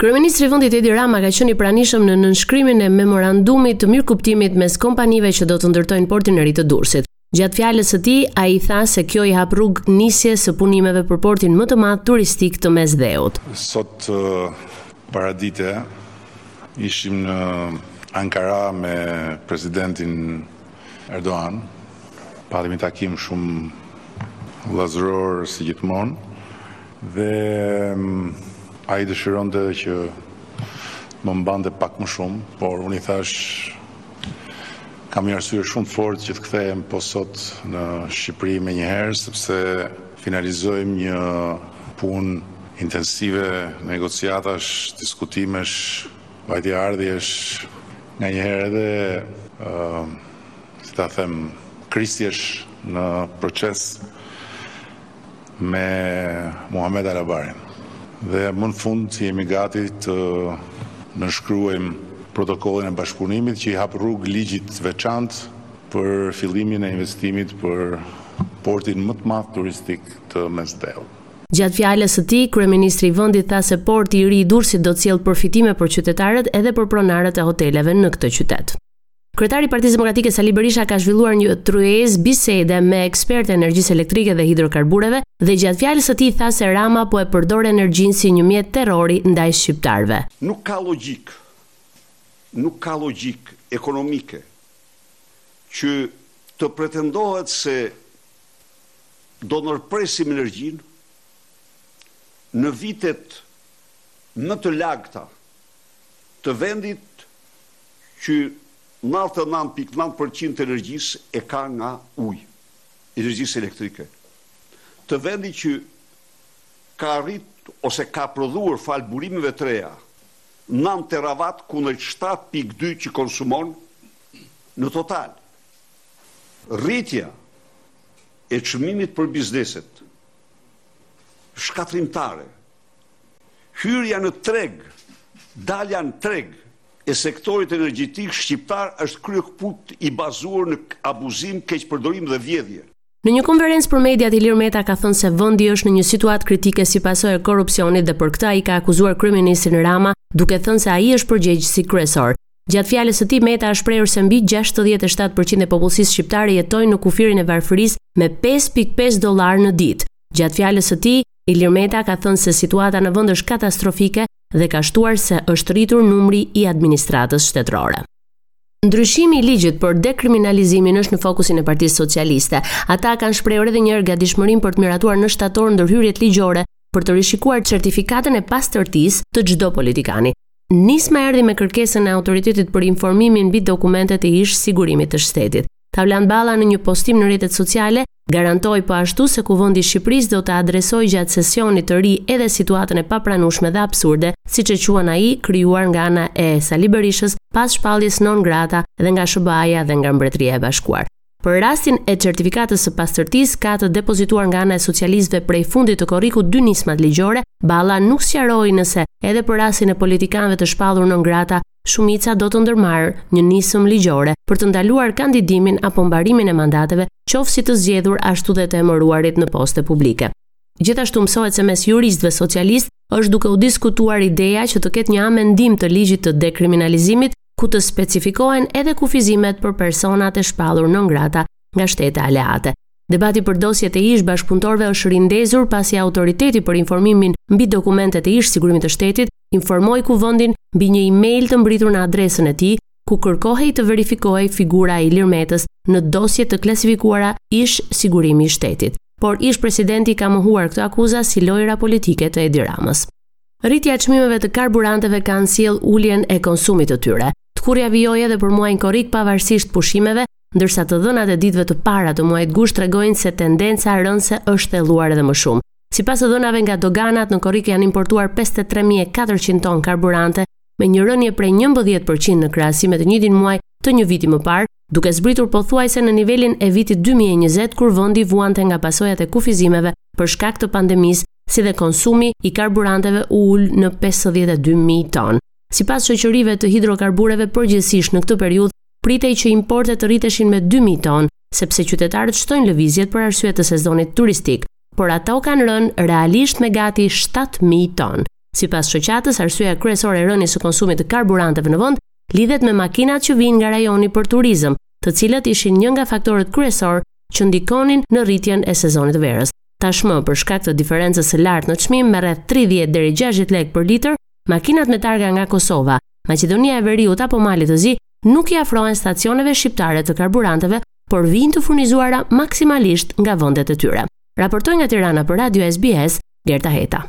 Kryeministri i vendit Edi Rama ka qenë i pranishëm në nënshkrimin e memorandumit të mirëkuptimit mes kompanive që do të ndërtojnë portin e ri të Durrësit. Gjatë fjalës së tij, ai tha se kjo i hap rrugë nisjes së punimeve për portin më të madh turistik të Mesdheut. Sot paradite ishim në Ankara me presidentin Erdogan. Patëm një takim shumë vëllazëror si gjithmonë dhe ai dëshironte që më mbante pak më shumë, por unë i thash Kam një arsye shumë të fortë që të kthehem po sot në Shqipëri menjëherë sepse finalizojmë një punë intensive negociatash, diskutimesh, vajtje ardhjesh, nganjëherë edhe ë si ta them krisjesh në proces me Muhamed Alabarin dhe më në fund jemi gati të nënshkruajmë protokollin e bashkëpunimit që i hap rrugë ligjit të veçantë për fillimin e investimit për portin më të madh turistik të Mesdheut. Gjatë fjalës së tij, kryeministri i vendit tha se porti i ri i Durrësit do të sjellë përfitime për qytetarët edhe për pronarët e hoteleve në këtë qytet. Kryetari i Partisë Demokratike Sali Berisha ka zhvilluar një tryezë bisede me ekspertë e energjisë elektrike dhe hidrokarbureve dhe gjatë fjalës së tij tha se Rama po e përdor energjinë si një mjet terrori ndaj shqiptarëve. Nuk ka logjikë, nuk ka logjikë ekonomike që të pretendohet se do ndërpresim energjinë në vitet më të lagta të vendit që nëntëdhjetë e nëntë pikë nëntë për qind të energjisë e ka nga uji, energjisë elektrike të vendit që ka arrit ose ka prodhuar falë burimeve të reja nëntë teravatë kundrejt shtatë pikë dy që konsumon në total. Rritja e çmimit për bizneset shkatërrimtare, hyrja në treg, dalja në treg e sektorit energjetik shqiptar është kryekëput i bazuar në abuzim, keqpërdorim dhe vjedhje. Në një konferencë për mediat Ilir Meta ka thënë se vendi është në një situatë kritike si pasojë e korrupsionit dhe për këtë ai ka akuzuar kryeministrin Rama duke thënë se ai është përgjegjësi kryesor. Gjatë fjalës së tij Meta është shprehur se mbi gjashtëdhjetë e shtatë për qind e popullsisë shqiptare jetojnë në kufirin e varfërisë me pesë pikë pesë dollarë në ditë. Gjatë fjalës së tij, Ilir Meta ka thënë se situata në vend është katastrofike dhe ka shtuar se është rritur numri i administratës shtetërore. Ndryshimi i ligjit për dekriminalizimin është në fokusin e Partisë Socialiste. Ata kanë shprehur edhe një herë gatishmërinë për të miratuar në shtator ndërhyrjet ligjore për të rishikuar certifikatën e pastërtisë të çdo politikani. Nisma erdhi me kërkesën e Autoritetit për Informimin mbi dokumentet e ish sigurimit të shtetit. Taulant Balla në një postim në rrjetet sociale garantoi po ashtu se Kuvendi i Shqipërisë do të adresojë gjatë sesionit të ri edhe situatën e papranueshme dhe absurde, siç e quan ai, krijuar nga ana e Sali Berishës pas shpalljes non grata dhe nga SHBA-ja dhe nga Mbretëria e Bashkuar. Për rastin e certifikatës së pastërtisë ka të depozituar nga ana e socialistëve prej fundit të korrikut dy nismat ligjore, Balla nuk sqaroi nëse edhe për rastin e politikanëve të shpallur non grata shumica do të ndërmarrë një nismë ligjore për të ndaluar kandidimin apo mbarimin e mandateve, qoftë si të zgjedhur ashtu dhe të emëruarit në poste publike. Gjithashtu mësohet se mes juristëve socialistë është duke u diskutuar ideja që të ketë një amendim të ligjit të dekriminalizimit ku të specifikohen edhe kufizimet për personat e shpallur non grata nga shtete aleate. Debati për dosjet e ish bashkëpunëtorëve është rindezur pasi autoriteti për informimin mbi dokumentet e ish sigurimit të shtetit informoi Kuvendin mbi një e-mail të mbërritur në adresën e tij, ku kërkohej të verifikohej figura e Ilir Metës në dosje të klasifikuara ish sigurimi i shtetit. Por ish presidenti i ka mohuar këto akuza si lojëra politike të Edi Ramës. Rritja e çmimeve të karburanteve kanë sjellë uljen e konsumit të tyre. Tkurrja vijoi edhe për muajin korrik pavarësisht pushimeve, ndërsa të dhënat e ditëve të para të muajit gusht tregojnë se tendenca rënëse është thelluar edhe më shumë. Sipas dhënave nga doganat, në korrik janë importuar 53400 ton karburante, me një rënie prej 11% në krahasim me të njëjtin muaj të një viti më parë, duke zbritur pothuajse në nivelin e vitit 2020 kur vendi vuante nga pasojat e kufizimeve për shkak të pandemisë, si dhe konsumi i karburanteve u ul në 52000 ton. Sipas shoqërive të hidrokarbureve përgjithësisht në këtë periudhë pritej që importet të rriteshin me 2000 ton, sepse qytetarët shtojnë lëvizjet për arsye të sezonit turistik. por ato kanë rënë realisht me gati 7000 ton. Sipas shoqatës, arsyeja kryesore e rënies së konsumit të karburanteve në vend lidhet me makinat që vijnë nga rajoni për turizëm, të cilët ishin një nga faktorët kryesor që ndikonin në rritjen e sezonit të verës. Tashmë, për shkak të diferencës së lartë në çmim me rreth 30 deri 60 lekë për litër, makinat me targa nga Kosova, Maqedonia e Veriut apo Mali të Zi nuk i afrohen stacioneve shqiptare të karburanteve por vijnë të furnizuara maksimalisht nga vendet e tyre. Raportoi nga Tirana për Radio SBS, Gerta Heta.